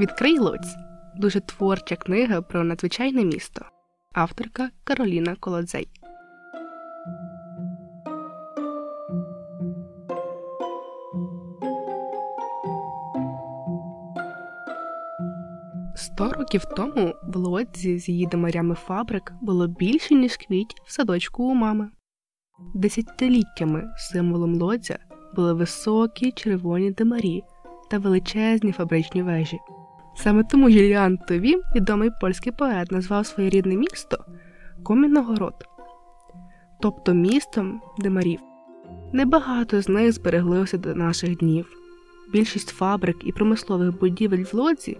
Відкрий Луць дуже творча книга про надзвичайне місто. Авторка Кароліна Колодзей. Сто років тому в лодзі з її домарями фабрик було більше, ніж квіть в садочку у мами. Десятиліттями символом лодзя були високі червоні димарі та величезні фабричні вежі. Саме тому Юліан Тові, відомий польський поет, назвав своє рідне місто Коміногород, тобто містом димарів. Небагато з них збереглося до наших днів. Більшість фабрик і промислових будівель в лодзі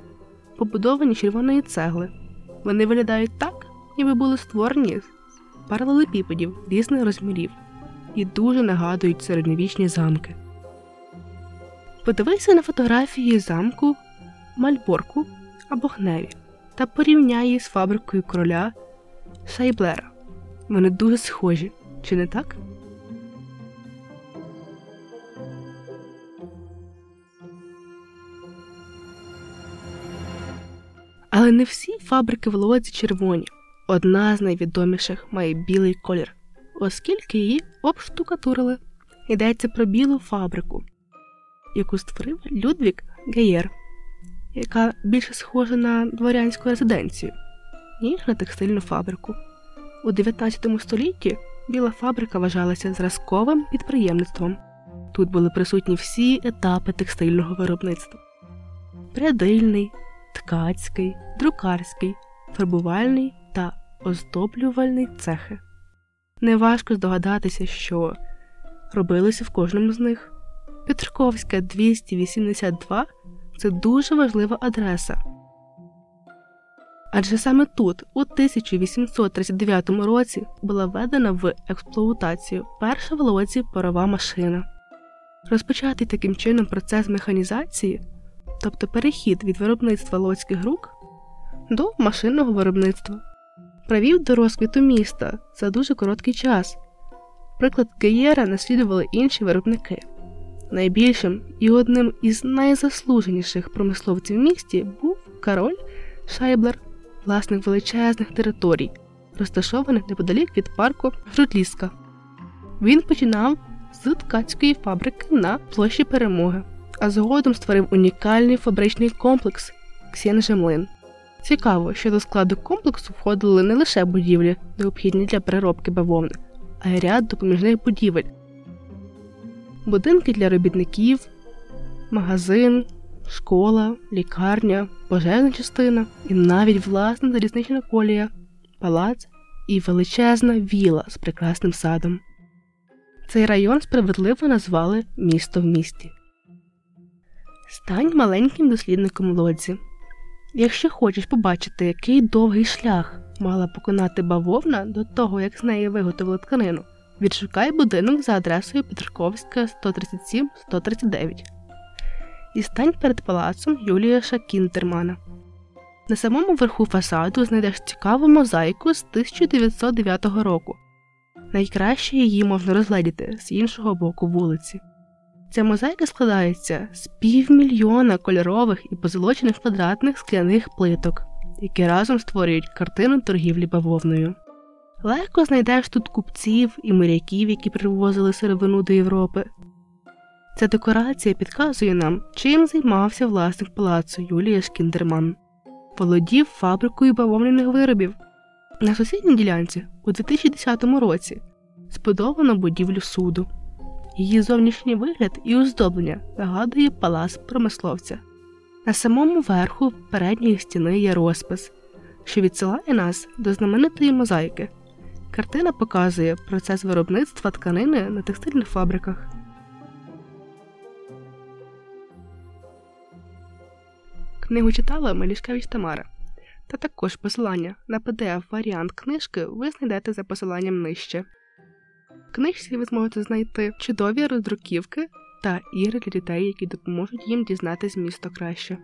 побудовані червоної цегли. Вони виглядають так, ніби були створені з паралелепіпедів різних розмірів і дуже нагадують середньовічні замки. Подивися на фотографії замку, Мальборку або Гневі та порівняй її з фабрикою короля Шайблера. Вони дуже схожі, чи не так? Але не всі фабрики в Лодзі червоні. Одна з найвідоміших має білий колір, оскільки її обштукатурили. Йдеться про білу фабрику, яку створив Людвік Геєр, яка більше схожа на дворянську резиденцію, ніж на текстильну фабрику. У 19 столітті біла фабрика вважалася зразковим підприємництвом. Тут були присутні всі етапи текстильного виробництва: прядильний, ткацький, друкарський, фарбувальний та оздоблювальний цехи. Неважко здогадатися, що робилося в кожному з них. Петраковська 282 це дуже важлива адреса. Адже саме тут, у 1839 році, була введена в експлуатацію перша в лоці парова машина. Розпочатий таким чином процес механізації, тобто перехід від виробництва лоцьких рук до машинного виробництва, привів до розквіту міста за дуже короткий час. Приклад Геєра наслідували інші виробники. Найбільшим і одним із найзаслуженіших промисловців в місті був король Шайблер, власник величезних територій, розташованих неподалік від парку Грудліска. Він починав з ткацької фабрики на площі Перемоги, а згодом створив унікальний фабричний комплекс Ксєнжемлин. Цікаво, що до складу комплексу входили не лише будівлі, необхідні для переробки бавовни, а й ряд допоміжних будівель будинки для робітників, магазин, школа, лікарня, пожежна частина і навіть власна залізнична колія, палац і величезна віла з прекрасним садом. Цей район справедливо назвали місто в місті. Стань маленьким дослідником лодзі. Якщо хочеш побачити, який довгий шлях мала поконати бавовна до того, як з неї виготовили тканину. Відшукай будинок за адресою Петрковська 137-139 і стань перед палацом Юліаша Кінтермана. На самому верху фасаду знайдеш цікаву мозаїку з 1909 року. Найкраще її можна розгледіти з іншого боку вулиці. Ця мозаїка складається з півмільйона кольорових і позолочених квадратних скляних плиток, які разом створюють картину торгівлі бавовною. Легко знайдеш тут купців і моряків, які привозили сировину до Європи. Ця декорація підказує нам, чим займався власник палацу Юлія Шкіндерман. Володів фабрикою бавовняних виробів. На сусідній ділянці у 2010 році збудовано будівлю суду. Її зовнішній вигляд і оздоблення нагадує палац промисловця. На самому верху передньої стіни є розпис, що відсилає нас до знаменитої мозаїки. Картина показує процес виробництва тканини на текстильних фабриках. Книгу читала Мелішкевич Тамара. Та також посилання на pdf варіант книжки ви знайдете за посиланням нижче. В книжці ви зможете знайти чудові роздруківки та ігри для дітей, які допоможуть їм дізнатись місто краще.